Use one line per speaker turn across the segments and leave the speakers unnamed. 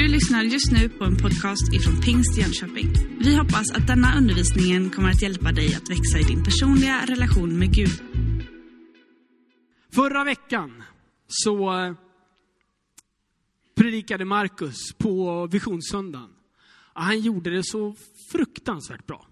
Du lyssnar just nu på en podcast ifrån Pingst Jönköping. Vi hoppas att denna undervisning kommer att hjälpa dig att växa i din personliga relation med Gud.
Förra veckan så eh, predikade Markus på Visionssöndagen. Han gjorde det så fruktansvärt bra.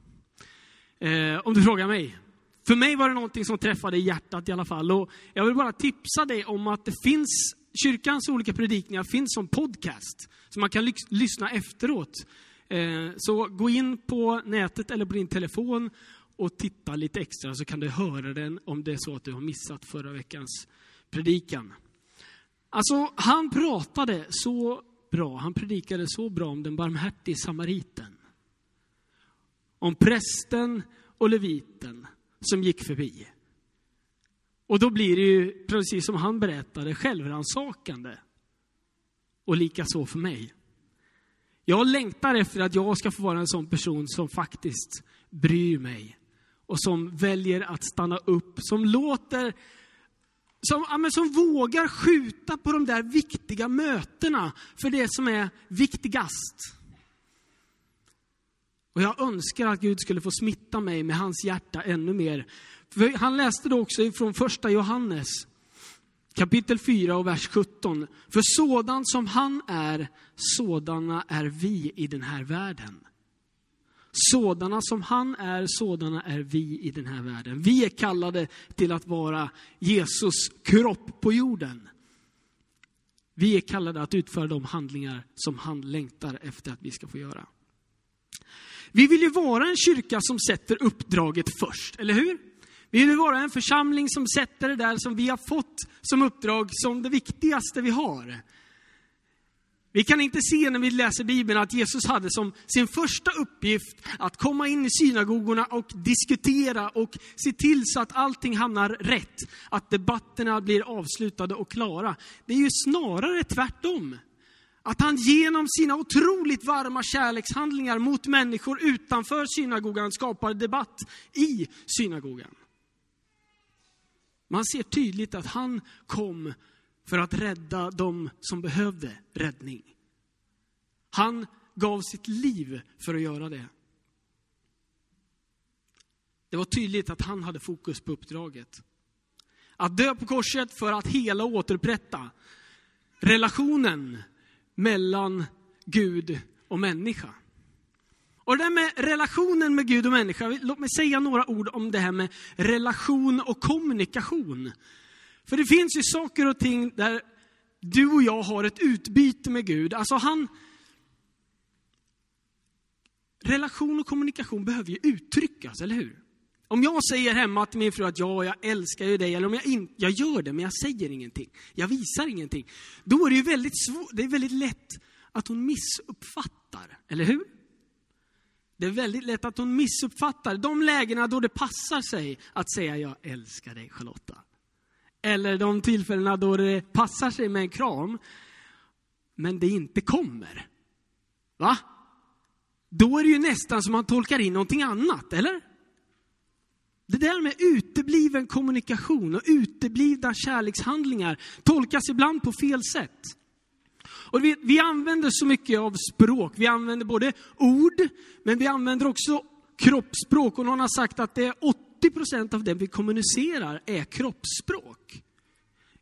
Eh, om du frågar mig. För mig var det någonting som träffade i hjärtat i alla fall. Och jag vill bara tipsa dig om att det finns, kyrkans olika predikningar finns som podcast. Så man kan lyssna efteråt. Eh, så gå in på nätet eller på din telefon och titta lite extra så kan du höra den om det är så att du har missat förra veckans predikan. Alltså, han pratade så bra, han predikade så bra om den barmhärtige samariten. Om prästen och leviten som gick förbi. Och då blir det ju, precis som han berättade, självrannsakande. Och lika så för mig. Jag längtar efter att jag ska få vara en sån person som faktiskt bryr mig. Och som väljer att stanna upp, som låter som, ja, men som vågar skjuta på de där viktiga mötena för det som är viktigast. Och jag önskar att Gud skulle få smitta mig med hans hjärta ännu mer. För han läste då också från första Johannes kapitel 4 och vers 17. För sådant som han är, sådana är vi i den här världen. Sådana som han är, sådana är vi i den här världen. Vi är kallade till att vara Jesus kropp på jorden. Vi är kallade att utföra de handlingar som han längtar efter att vi ska få göra. Vi vill ju vara en kyrka som sätter uppdraget först, eller hur? Vi vill vara en församling som sätter det där som vi har fått som uppdrag som det viktigaste vi har. Vi kan inte se när vi läser Bibeln att Jesus hade som sin första uppgift att komma in i synagogorna och diskutera och se till så att allting hamnar rätt. Att debatterna blir avslutade och klara. Det är ju snarare tvärtom. Att han genom sina otroligt varma kärlekshandlingar mot människor utanför synagogan skapar debatt i synagogan. Man ser tydligt att han kom för att rädda dem som behövde räddning. Han gav sitt liv för att göra det. Det var tydligt att han hade fokus på uppdraget. Att dö på korset för att hela och återupprätta relationen mellan Gud och människa. Och det där med relationen med Gud och människa, låt mig säga några ord om det här med relation och kommunikation. För det finns ju saker och ting där du och jag har ett utbyte med Gud. Alltså han... Relation och kommunikation behöver ju uttryckas, eller hur? Om jag säger hemma till min fru att ja, jag älskar ju dig, eller om jag inte, jag gör det men jag säger ingenting, jag visar ingenting. Då är det ju väldigt svårt, det är väldigt lätt att hon missuppfattar, eller hur? Det är väldigt lätt att hon missuppfattar de lägena då det passar sig att säga jag älskar dig Charlotta. Eller de tillfällena då det passar sig med en kram, men det inte kommer. Va? Då är det ju nästan som man tolkar in någonting annat, eller? Det där med utebliven kommunikation och uteblivna kärlekshandlingar tolkas ibland på fel sätt. Och vi, vi använder så mycket av språk. Vi använder både ord, men vi använder också kroppsspråk. Och någon har sagt att det är 80 procent av det vi kommunicerar är kroppsspråk.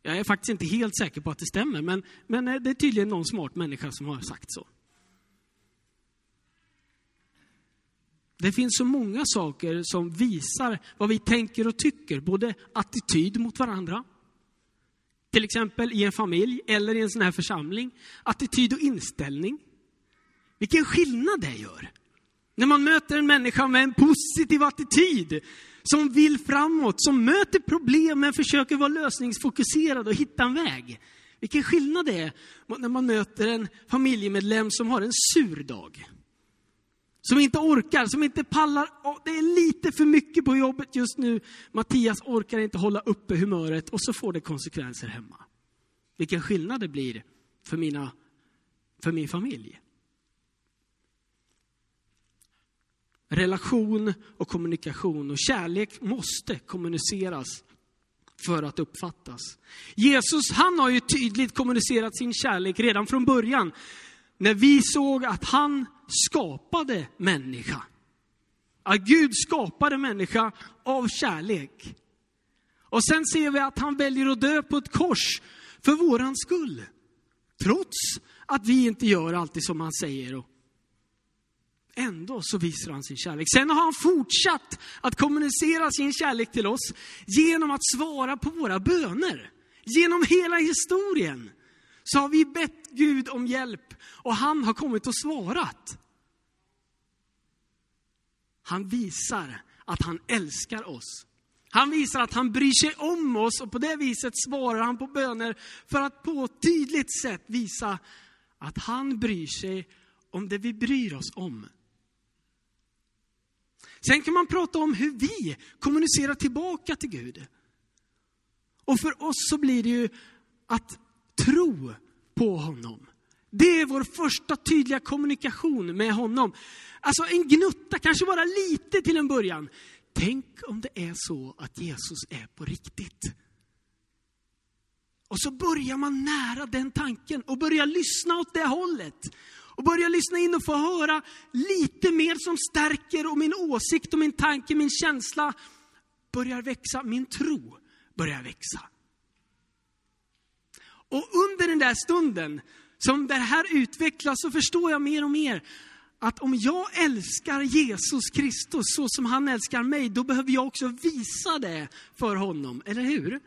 Jag är faktiskt inte helt säker på att det stämmer, men, men eh, det är tydligen någon smart människa som har sagt så. Det finns så många saker som visar vad vi tänker och tycker, både attityd mot varandra, till exempel i en familj eller i en sån här församling, attityd och inställning. Vilken skillnad det gör! När man möter en människa med en positiv attityd, som vill framåt, som möter problem men försöker vara lösningsfokuserad och hitta en väg. Vilken skillnad det är när man möter en familjemedlem som har en sur dag. Som inte orkar, som inte pallar. Det är lite för mycket på jobbet just nu. Mattias orkar inte hålla uppe humöret och så får det konsekvenser hemma. Vilken skillnad det blir för, mina, för min familj. Relation och kommunikation och kärlek måste kommuniceras för att uppfattas. Jesus, han har ju tydligt kommunicerat sin kärlek redan från början när vi såg att han skapade människa. Att Gud skapade människa av kärlek. Och sen ser vi att han väljer att dö på ett kors för våran skull. Trots att vi inte gör alltid som han säger. Ändå så visar han sin kärlek. Sen har han fortsatt att kommunicera sin kärlek till oss genom att svara på våra böner. Genom hela historien så har vi bett Gud om hjälp och han har kommit och svarat. Han visar att han älskar oss. Han visar att han bryr sig om oss och på det viset svarar han på böner för att på ett tydligt sätt visa att han bryr sig om det vi bryr oss om. Sen kan man prata om hur vi kommunicerar tillbaka till Gud. Och för oss så blir det ju att tro på honom. Det är vår första tydliga kommunikation med honom. Alltså en gnutta, kanske bara lite till en början. Tänk om det är så att Jesus är på riktigt. Och så börjar man nära den tanken och börjar lyssna åt det hållet. Och börjar lyssna in och få höra lite mer som stärker och min åsikt och min tanke, min känsla börjar växa. Min tro börjar växa. Och under den där stunden som det här utvecklas så förstår jag mer och mer att om jag älskar Jesus Kristus så som han älskar mig, då behöver jag också visa det för honom, eller hur?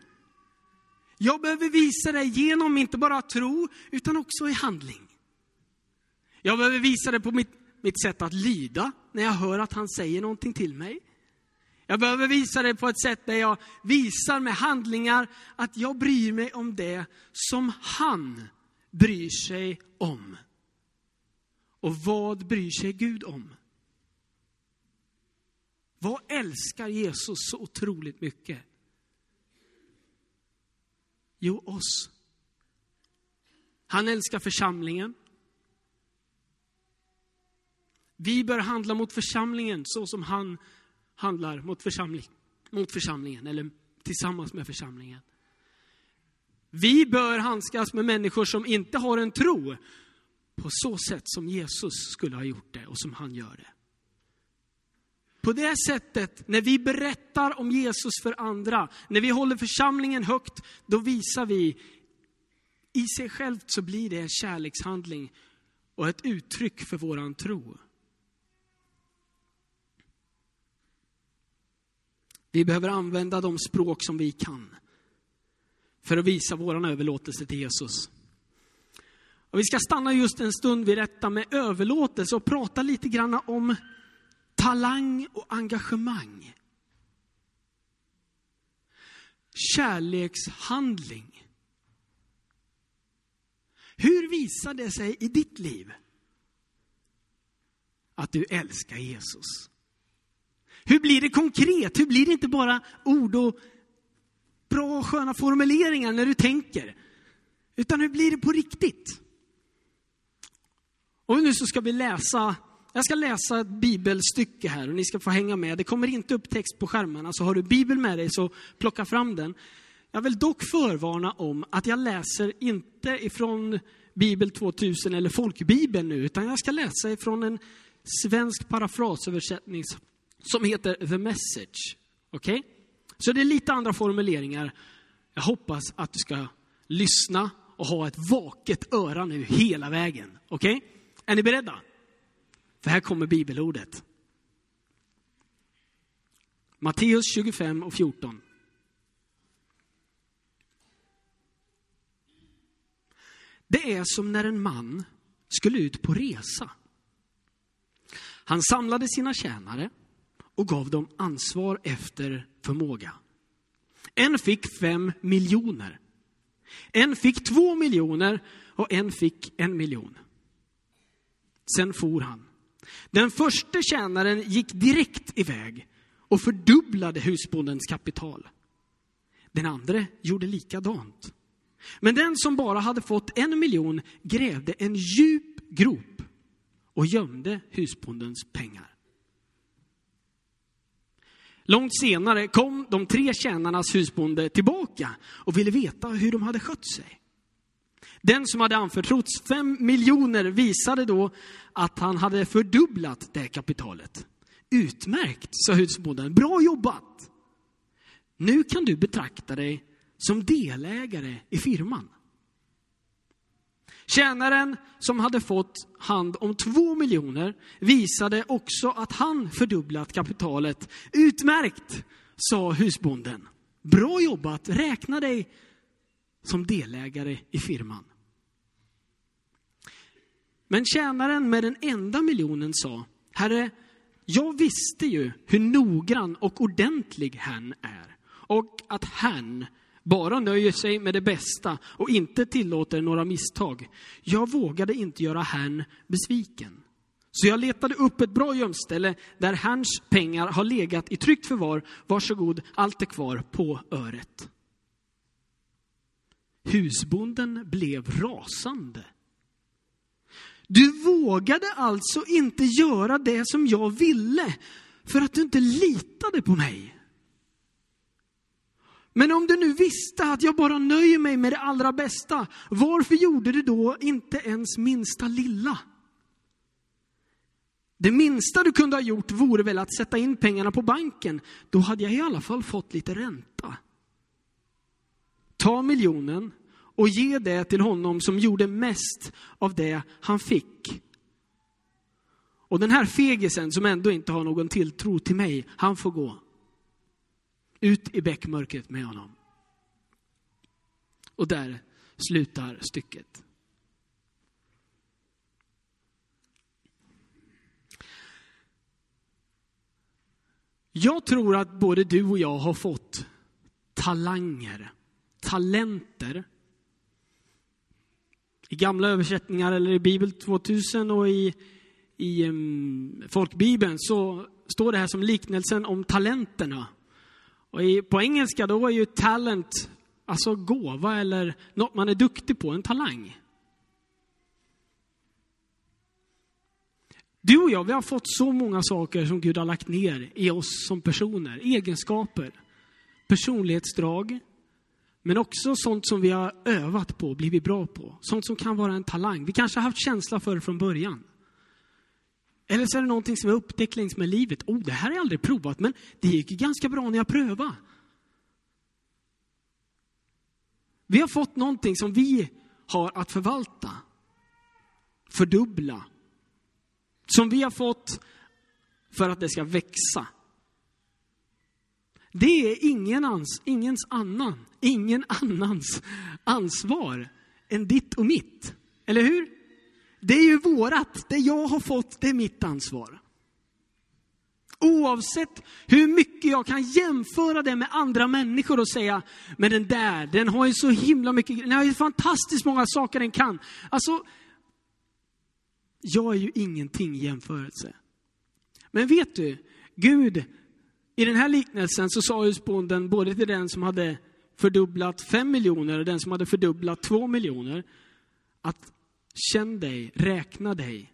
Jag behöver visa det genom inte bara tro, utan också i handling. Jag behöver visa det på mitt, mitt sätt att lyda, när jag hör att han säger någonting till mig. Jag behöver visa det på ett sätt där jag visar med handlingar att jag bryr mig om det som han bryr sig om. Och vad bryr sig Gud om? Vad älskar Jesus så otroligt mycket? Jo, oss. Han älskar församlingen. Vi bör handla mot församlingen så som han handlar mot, församling, mot församlingen, eller tillsammans med församlingen. Vi bör handskas med människor som inte har en tro på så sätt som Jesus skulle ha gjort det och som han gör det. På det sättet, när vi berättar om Jesus för andra, när vi håller församlingen högt, då visar vi i sig självt så blir det en kärlekshandling och ett uttryck för våran tro. Vi behöver använda de språk som vi kan för att visa vår överlåtelse till Jesus. Och vi ska stanna just en stund vid detta med överlåtelse och prata lite grann om talang och engagemang. Kärlekshandling. Hur visar det sig i ditt liv att du älskar Jesus? Hur blir det konkret? Hur blir det inte bara ord och bra och sköna formuleringar när du tänker? Utan hur blir det på riktigt? Och nu så ska vi läsa, jag ska läsa ett bibelstycke här och ni ska få hänga med. Det kommer inte upp text på skärmarna, så har du bibel med dig så plocka fram den. Jag vill dock förvarna om att jag läser inte ifrån Bibel 2000 eller folkbibeln nu, utan jag ska läsa ifrån en svensk parafrasöversättning som heter The Message. Okej? Okay? Så det är lite andra formuleringar. Jag hoppas att du ska lyssna och ha ett vaket öra nu hela vägen. Okej? Okay? Är ni beredda? För här kommer bibelordet. Matteus 25 och 14. Det är som när en man skulle ut på resa. Han samlade sina tjänare och gav dem ansvar efter förmåga. En fick fem miljoner. En fick två miljoner och en fick en miljon. Sen for han. Den första tjänaren gick direkt iväg och fördubblade husbondens kapital. Den andra gjorde likadant. Men den som bara hade fått en miljon grävde en djup grop och gömde husbondens pengar. Långt senare kom de tre tjänarnas husbonde tillbaka och ville veta hur de hade skött sig. Den som hade anförtrotts fem miljoner visade då att han hade fördubblat det kapitalet. Utmärkt, sa husbonden. Bra jobbat! Nu kan du betrakta dig som delägare i firman. Tjänaren som hade fått hand om två miljoner visade också att han fördubblat kapitalet. Utmärkt, sa husbonden. Bra jobbat, räkna dig som delägare i firman. Men tjänaren med den enda miljonen sa, Herre, jag visste ju hur noggrann och ordentlig han är och att han bara nöjer sig med det bästa och inte tillåter några misstag. Jag vågade inte göra herrn besviken. Så jag letade upp ett bra gömställe där herrns pengar har legat i tryggt förvar. Varsågod, allt är kvar på öret. Husbonden blev rasande. Du vågade alltså inte göra det som jag ville för att du inte litade på mig. Men om du nu visste att jag bara nöjer mig med det allra bästa, varför gjorde du då inte ens minsta lilla? Det minsta du kunde ha gjort vore väl att sätta in pengarna på banken. Då hade jag i alla fall fått lite ränta. Ta miljonen och ge det till honom som gjorde mest av det han fick. Och den här fegisen som ändå inte har någon tilltro till mig, han får gå. Ut i bäckmörkret med honom. Och där slutar stycket. Jag tror att både du och jag har fått talanger, talenter. I gamla översättningar eller i Bibel 2000 och i, i um, folkbibeln så står det här som liknelsen om talenterna. Och i, på engelska då är ju talent alltså gåva eller något man är duktig på, en talang. Du och jag, vi har fått så många saker som Gud har lagt ner i oss som personer. Egenskaper, personlighetsdrag, men också sånt som vi har övat på, blivit bra på. Sånt som kan vara en talang. Vi kanske har haft känsla för det från början. Eller så är det någonting som jag har upptäckt längs med livet. Oh, det här har jag aldrig provat, men det gick ju ganska bra när jag prövade. Vi har fått någonting som vi har att förvalta, fördubbla, som vi har fått för att det ska växa. Det är ingen ans, ingens annan, ingen annans ansvar än ditt och mitt. Eller hur? Det är ju vårat, det jag har fått, det är mitt ansvar. Oavsett hur mycket jag kan jämföra det med andra människor och säga, men den där, den har ju så himla mycket, den har ju fantastiskt många saker den kan. Alltså, jag är ju ingenting i jämförelse. Men vet du, Gud, i den här liknelsen så sa husbonden både till den som hade fördubblat fem miljoner och den som hade fördubblat två miljoner, att känn dig, räkna dig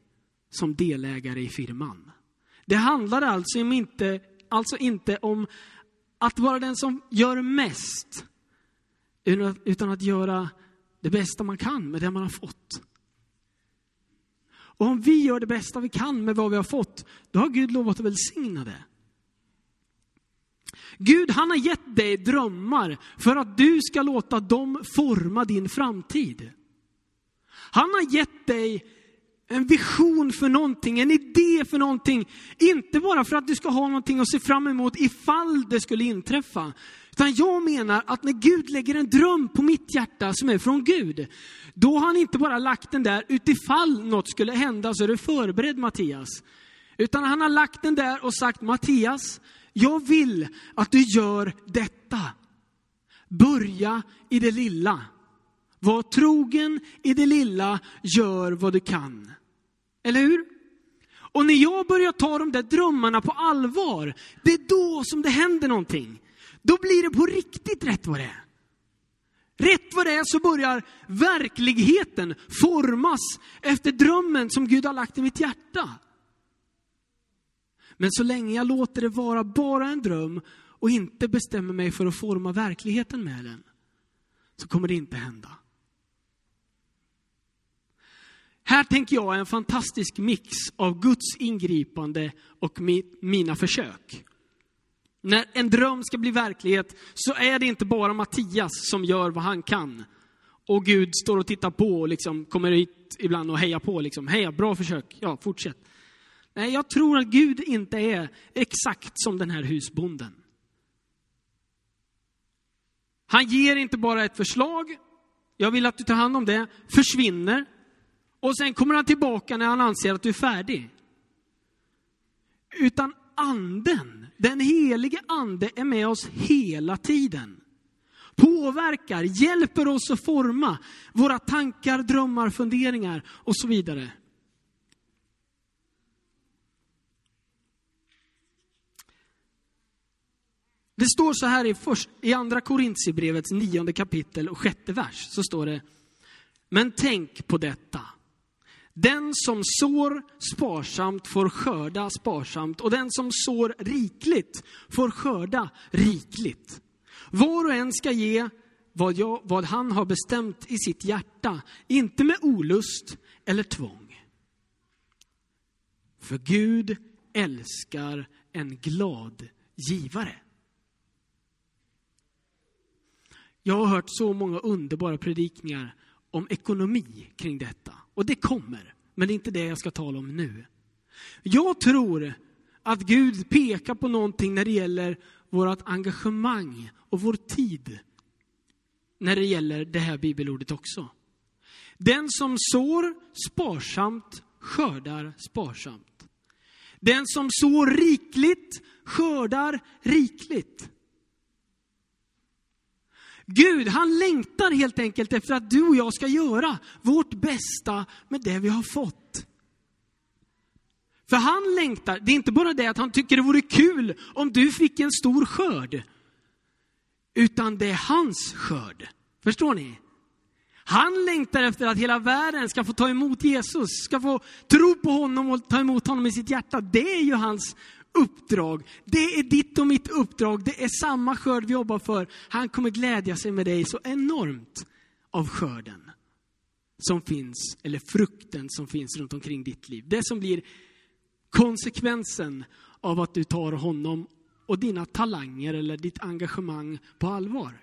som delägare i firman. Det handlar alltså inte, alltså inte om att vara den som gör mest, utan att göra det bästa man kan med det man har fått. Och om vi gör det bästa vi kan med vad vi har fått, då har Gud lovat att välsigna det. Gud, han har gett dig drömmar för att du ska låta dem forma din framtid. Han har gett dig en vision för någonting, en idé för någonting. Inte bara för att du ska ha någonting att se fram emot ifall det skulle inträffa. Utan jag menar att när Gud lägger en dröm på mitt hjärta som är från Gud, då har han inte bara lagt den där utifall något skulle hända så är du förberedd Mattias. Utan han har lagt den där och sagt Mattias, jag vill att du gör detta. Börja i det lilla. Var trogen i det lilla, gör vad du kan. Eller hur? Och när jag börjar ta de där drömmarna på allvar, det är då som det händer någonting. Då blir det på riktigt rätt vad det är. Rätt vad det är så börjar verkligheten formas efter drömmen som Gud har lagt i mitt hjärta. Men så länge jag låter det vara bara en dröm och inte bestämmer mig för att forma verkligheten med den, så kommer det inte hända. Här tänker jag en fantastisk mix av Guds ingripande och mina försök. När en dröm ska bli verklighet så är det inte bara Mattias som gör vad han kan. Och Gud står och tittar på och liksom kommer hit ibland och hejar på. Liksom. Heja, bra försök, ja fortsätt. Nej, jag tror att Gud inte är exakt som den här husbonden. Han ger inte bara ett förslag, jag vill att du tar hand om det, försvinner. Och sen kommer han tillbaka när han anser att du är färdig. Utan anden, den helige ande är med oss hela tiden. Påverkar, hjälper oss att forma våra tankar, drömmar, funderingar och så vidare. Det står så här i, först, i andra Korintierbrevets nionde kapitel och sjätte vers. Så står det, men tänk på detta. Den som sår sparsamt får skörda sparsamt och den som sår rikligt får skörda rikligt. Var och en ska ge vad, jag, vad han har bestämt i sitt hjärta, inte med olust eller tvång. För Gud älskar en glad givare. Jag har hört så många underbara predikningar om ekonomi kring detta. Och det kommer, men det är inte det jag ska tala om nu. Jag tror att Gud pekar på någonting när det gäller vårt engagemang och vår tid. När det gäller det här bibelordet också. Den som sår sparsamt skördar sparsamt. Den som sår rikligt skördar rikligt. Gud, han längtar helt enkelt efter att du och jag ska göra vårt bästa med det vi har fått. För han längtar, det är inte bara det att han tycker det vore kul om du fick en stor skörd. Utan det är hans skörd. Förstår ni? Han längtar efter att hela världen ska få ta emot Jesus, ska få tro på honom och ta emot honom i sitt hjärta. Det är ju hans uppdrag. Det är ditt och mitt uppdrag. Det är samma skörd vi jobbar för. Han kommer glädja sig med dig så enormt av skörden som finns, eller frukten som finns runt omkring ditt liv. Det som blir konsekvensen av att du tar honom och dina talanger eller ditt engagemang på allvar.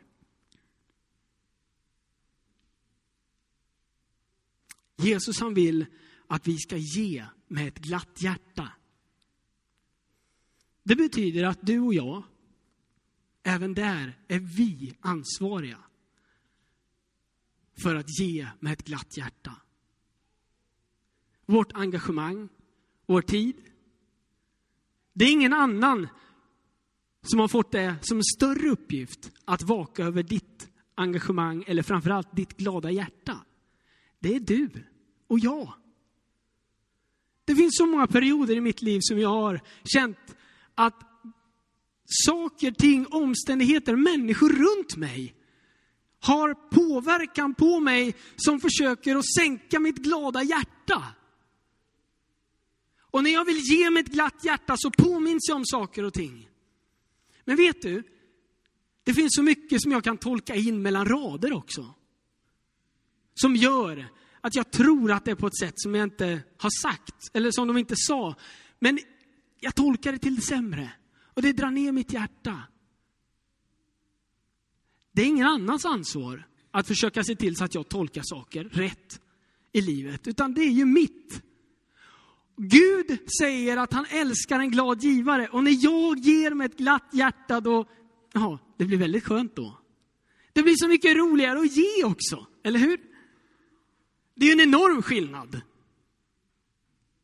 Jesus han vill att vi ska ge med ett glatt hjärta. Det betyder att du och jag, även där är vi ansvariga för att ge med ett glatt hjärta. Vårt engagemang, vår tid. Det är ingen annan som har fått det som en större uppgift att vaka över ditt engagemang eller framförallt ditt glada hjärta. Det är du och jag. Det finns så många perioder i mitt liv som jag har känt att saker, ting, omständigheter, människor runt mig har påverkan på mig som försöker att sänka mitt glada hjärta. Och när jag vill ge mig ett glatt hjärta så påminns jag om saker och ting. Men vet du, det finns så mycket som jag kan tolka in mellan rader också. Som gör att jag tror att det är på ett sätt som jag inte har sagt, eller som de inte sa. Men jag tolkar det till det sämre. Och det drar ner mitt hjärta. Det är ingen annans ansvar att försöka se till så att jag tolkar saker rätt i livet, utan det är ju mitt. Gud säger att han älskar en glad givare och när jag ger med ett glatt hjärta då, ja, det blir väldigt skönt då. Det blir så mycket roligare att ge också, eller hur? Det är ju en enorm skillnad.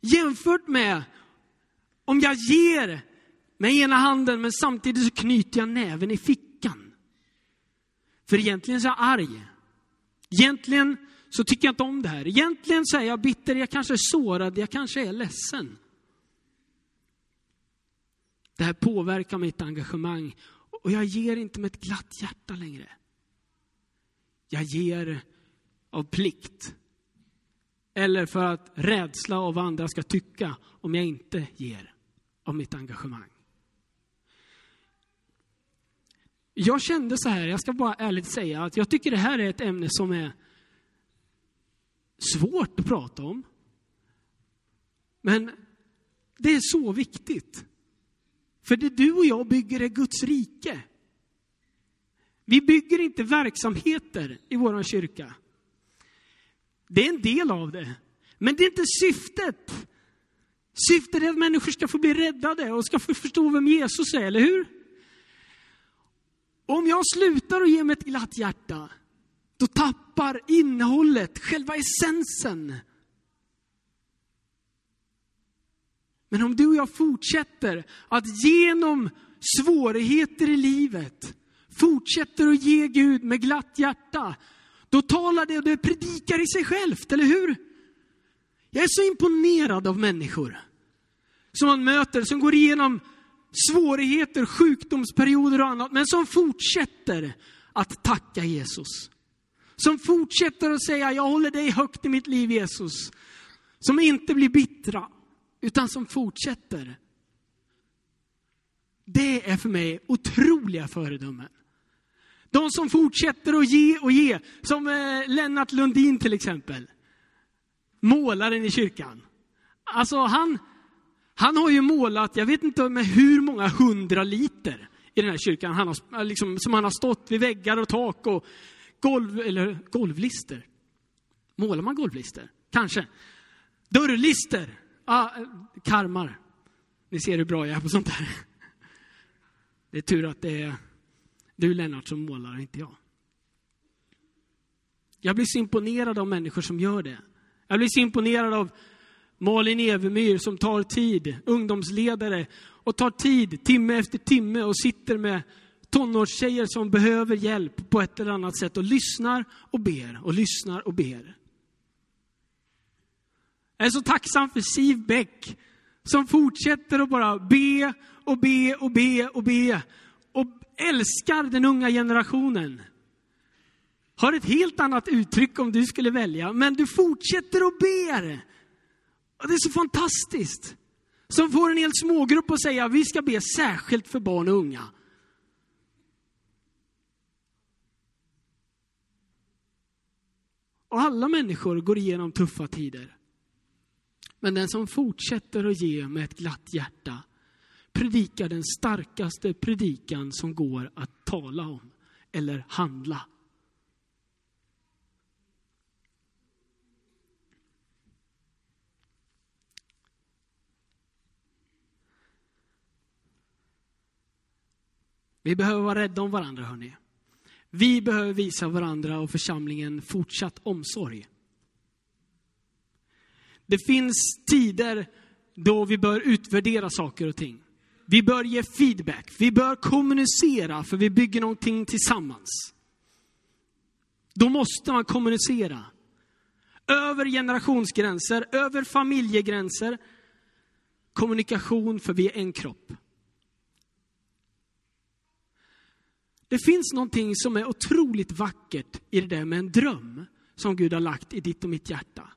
Jämfört med om jag ger med ena handen men samtidigt så knyter jag näven i fickan. För egentligen så är jag arg. Egentligen så tycker jag inte om det här. Egentligen så är jag bitter, jag kanske är sårad, jag kanske är ledsen. Det här påverkar mitt engagemang och jag ger inte med ett glatt hjärta längre. Jag ger av plikt. Eller för att rädsla av vad andra ska tycka om jag inte ger av mitt engagemang. Jag kände så här, jag ska bara ärligt säga att jag tycker det här är ett ämne som är svårt att prata om. Men det är så viktigt. För det du och jag bygger är Guds rike. Vi bygger inte verksamheter i vår kyrka. Det är en del av det. Men det är inte syftet. Syftet är att människor ska få bli räddade och ska få förstå vem Jesus är, eller hur? Om jag slutar att ge mig ett glatt hjärta, då tappar innehållet, själva essensen. Men om du och jag fortsätter att genom svårigheter i livet, fortsätter att ge Gud med glatt hjärta, då talar det och det predikar i sig självt, eller hur? Jag är så imponerad av människor som man möter, som går igenom svårigheter, sjukdomsperioder och annat, men som fortsätter att tacka Jesus. Som fortsätter att säga, jag håller dig högt i mitt liv Jesus. Som inte blir bittra, utan som fortsätter. Det är för mig otroliga föredömen. De som fortsätter att ge och ge, som eh, Lennart Lundin till exempel. Målaren i kyrkan. Alltså han, han har ju målat, jag vet inte med hur många hundra liter i den här kyrkan han har, eh, liksom, som han har stått vid väggar och tak och golv, eller golvlister. Målar man golvlister? Kanske. Dörrlister. Ah, karmar. Ni ser hur bra jag är på sånt där. Det är tur att det är du Lennart som målar, inte jag. Jag blir så imponerad av människor som gör det. Jag blir så imponerad av Malin Evemyr som tar tid, ungdomsledare, och tar tid timme efter timme och sitter med tonårstjejer som behöver hjälp på ett eller annat sätt och lyssnar och ber och lyssnar och ber. Jag är så tacksam för Siv Bäck som fortsätter att bara be och be och be och be och älskar den unga generationen. Har ett helt annat uttryck om du skulle välja, men du fortsätter och ber. Och det är så fantastiskt. Som får en hel smågrupp att säga, vi ska be särskilt för barn och unga. Och alla människor går igenom tuffa tider. Men den som fortsätter att ge med ett glatt hjärta predikar den starkaste predikan som går att tala om eller handla. Vi behöver vara rädda om varandra, hörni. Vi behöver visa varandra och församlingen fortsatt omsorg. Det finns tider då vi bör utvärdera saker och ting. Vi bör ge feedback, vi bör kommunicera för vi bygger någonting tillsammans. Då måste man kommunicera. Över generationsgränser, över familjegränser. Kommunikation för vi är en kropp. Det finns någonting som är otroligt vackert i det där med en dröm som Gud har lagt i ditt och mitt hjärta.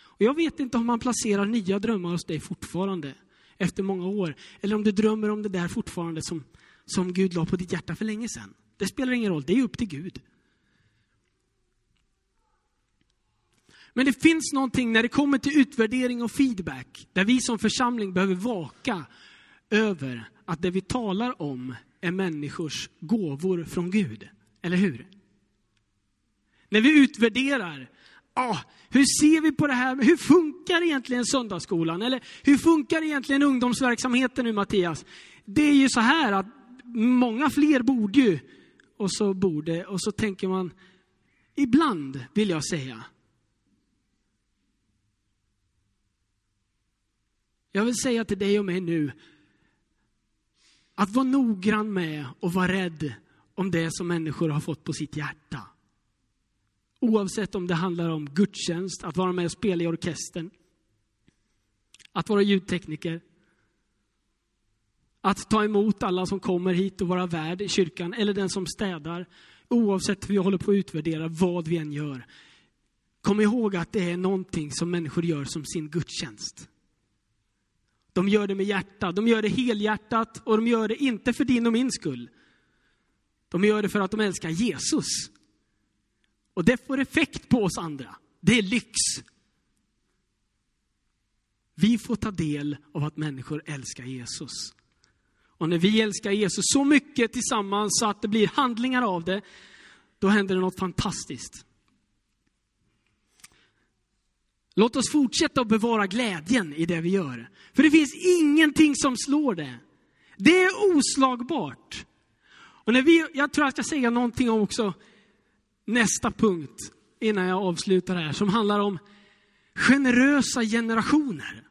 Och jag vet inte om man placerar nya drömmar hos dig fortfarande efter många år. Eller om du drömmer om det där fortfarande som, som Gud la på ditt hjärta för länge sedan. Det spelar ingen roll, det är upp till Gud. Men det finns någonting när det kommer till utvärdering och feedback, där vi som församling behöver vaka över att det vi talar om är människors gåvor från Gud. Eller hur? När vi utvärderar, ah, hur ser vi på det här? Hur funkar egentligen söndagsskolan? Eller hur funkar egentligen ungdomsverksamheten nu Mattias? Det är ju så här att många fler borde ju, och så borde, och så tänker man, ibland vill jag säga, jag vill säga till dig och mig nu, att vara noggrann med och vara rädd om det som människor har fått på sitt hjärta. Oavsett om det handlar om gudstjänst, att vara med och spela i orkestern, att vara ljudtekniker, att ta emot alla som kommer hit och vara värd i kyrkan, eller den som städar. Oavsett hur vi håller på att utvärdera vad vi än gör. Kom ihåg att det är någonting som människor gör som sin gudstjänst. De gör det med hjärta, de gör det helhjärtat och de gör det inte för din och min skull. De gör det för att de älskar Jesus. Och det får effekt på oss andra. Det är lyx. Vi får ta del av att människor älskar Jesus. Och när vi älskar Jesus så mycket tillsammans så att det blir handlingar av det, då händer det något fantastiskt. Låt oss fortsätta att bevara glädjen i det vi gör. För det finns ingenting som slår det. Det är oslagbart. Och när vi, jag tror jag ska säga någonting om också nästa punkt innan jag avslutar här, som handlar om generösa generationer.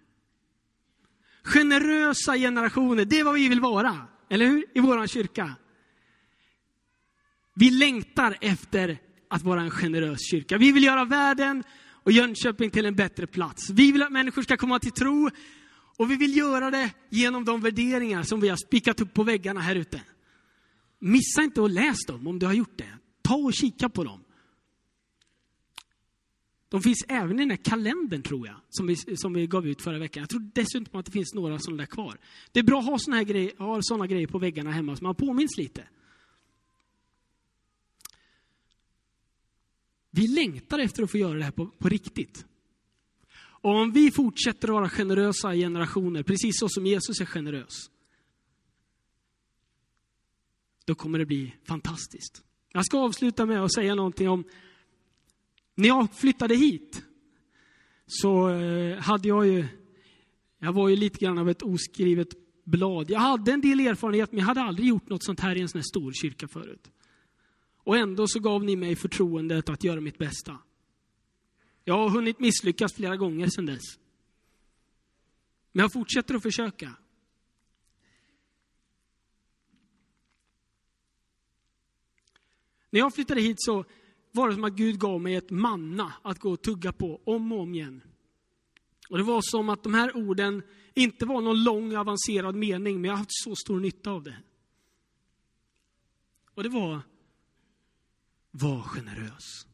Generösa generationer, det är vad vi vill vara, eller hur? I vår kyrka. Vi längtar efter att vara en generös kyrka. Vi vill göra världen och Jönköping till en bättre plats. Vi vill att människor ska komma till tro och vi vill göra det genom de värderingar som vi har spikat upp på väggarna här ute. Missa inte att läsa dem om du har gjort det. Ta och kika på dem. De finns även i den här kalendern tror jag, som vi, som vi gav ut förra veckan. Jag tror dessutom att det finns några sådana där kvar. Det är bra att ha sådana, grejer, ha sådana grejer på väggarna hemma så man påminns lite. Vi längtar efter att få göra det här på, på riktigt. Och om vi fortsätter att vara generösa i generationer, precis så som Jesus är generös, då kommer det bli fantastiskt. Jag ska avsluta med att säga någonting om, när jag flyttade hit, så eh, hade jag ju, jag var ju lite grann av ett oskrivet blad. Jag hade en del erfarenhet, men jag hade aldrig gjort något sånt här i en sån här stor kyrka förut. Och ändå så gav ni mig förtroendet att göra mitt bästa. Jag har hunnit misslyckas flera gånger sedan dess. Men jag fortsätter att försöka. När jag flyttade hit så var det som att Gud gav mig ett manna att gå och tugga på om och om igen. Och det var som att de här orden inte var någon lång avancerad mening, men jag har haft så stor nytta av det. Och det var, var generös.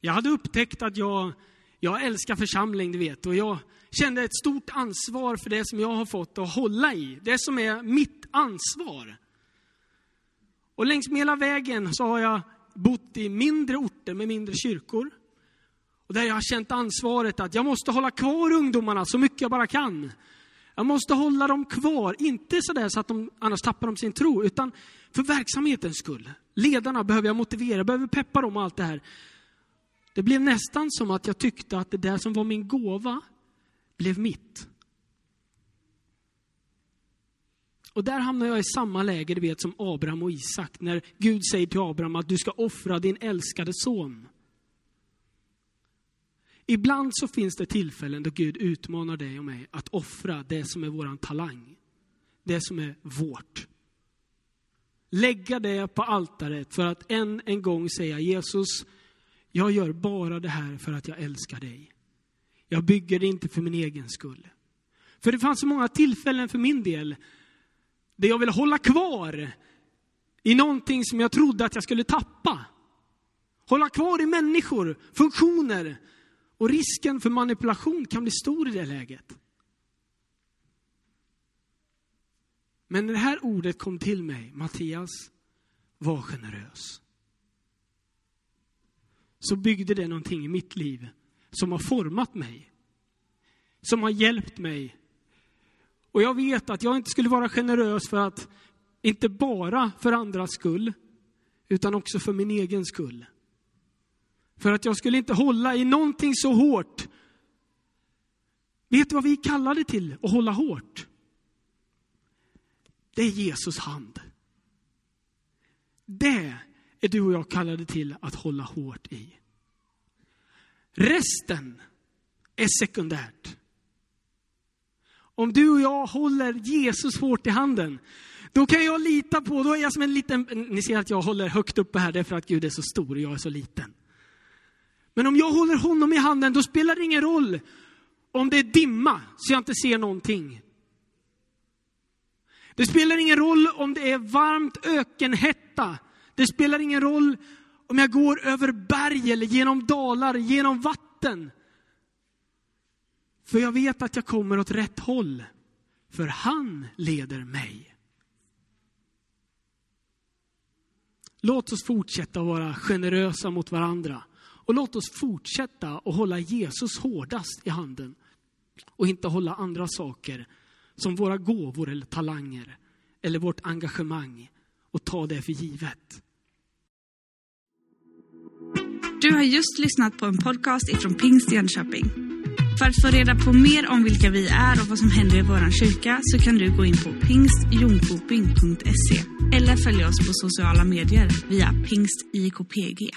Jag hade upptäckt att jag, jag älskar församling, du vet, och jag kände ett stort ansvar för det som jag har fått att hålla i. Det som är mitt ansvar. Och längs med hela vägen så har jag bott i mindre orter med mindre kyrkor. Och där jag har känt ansvaret att jag måste hålla kvar ungdomarna så mycket jag bara kan. Jag måste hålla dem kvar, inte sådär så att de annars tappar de sin tro, utan för verksamhetens skull. Ledarna behöver jag motivera, behöver peppa dem och allt det här. Det blev nästan som att jag tyckte att det där som var min gåva blev mitt. Och där hamnar jag i samma läge, du vet, som Abraham och Isak, när Gud säger till Abraham att du ska offra din älskade son. Ibland så finns det tillfällen då Gud utmanar dig och mig att offra det som är våran talang. Det som är vårt. Lägga det på altaret för att än en gång säga Jesus, jag gör bara det här för att jag älskar dig. Jag bygger det inte för min egen skull. För det fanns så många tillfällen för min del där jag ville hålla kvar i någonting som jag trodde att jag skulle tappa. Hålla kvar i människor, funktioner. Och risken för manipulation kan bli stor i det läget. Men när det här ordet kom till mig, Mattias, var generös så byggde det någonting i mitt liv som har format mig. Som har hjälpt mig. Och jag vet att jag inte skulle vara generös för att, inte bara för andras skull, utan också för min egen skull. För att jag skulle inte hålla i någonting så hårt. Vet du vad vi kallade till att hålla hårt? Det är Jesus hand. Det är du och jag kallade till att hålla hårt i. Resten är sekundärt. Om du och jag håller Jesus hårt i handen, då kan jag lita på, då är jag som en liten, ni ser att jag håller högt uppe här, det är för att Gud är så stor och jag är så liten. Men om jag håller honom i handen, då spelar det ingen roll om det är dimma, så jag inte ser någonting. Det spelar ingen roll om det är varmt ökenhetta, det spelar ingen roll om jag går över berg eller genom dalar, genom vatten. För jag vet att jag kommer åt rätt håll. För han leder mig. Låt oss fortsätta att vara generösa mot varandra och låt oss fortsätta att hålla Jesus hårdast i handen och inte hålla andra saker som våra gåvor eller talanger eller vårt engagemang och ta det för givet.
Du har just lyssnat på en podcast ifrån Pingst Jönköping. För att få reda på mer om vilka vi är och vad som händer i vår kyrka så kan du gå in på pingstjonkoping.se eller följa oss på sociala medier via pingstjkpg.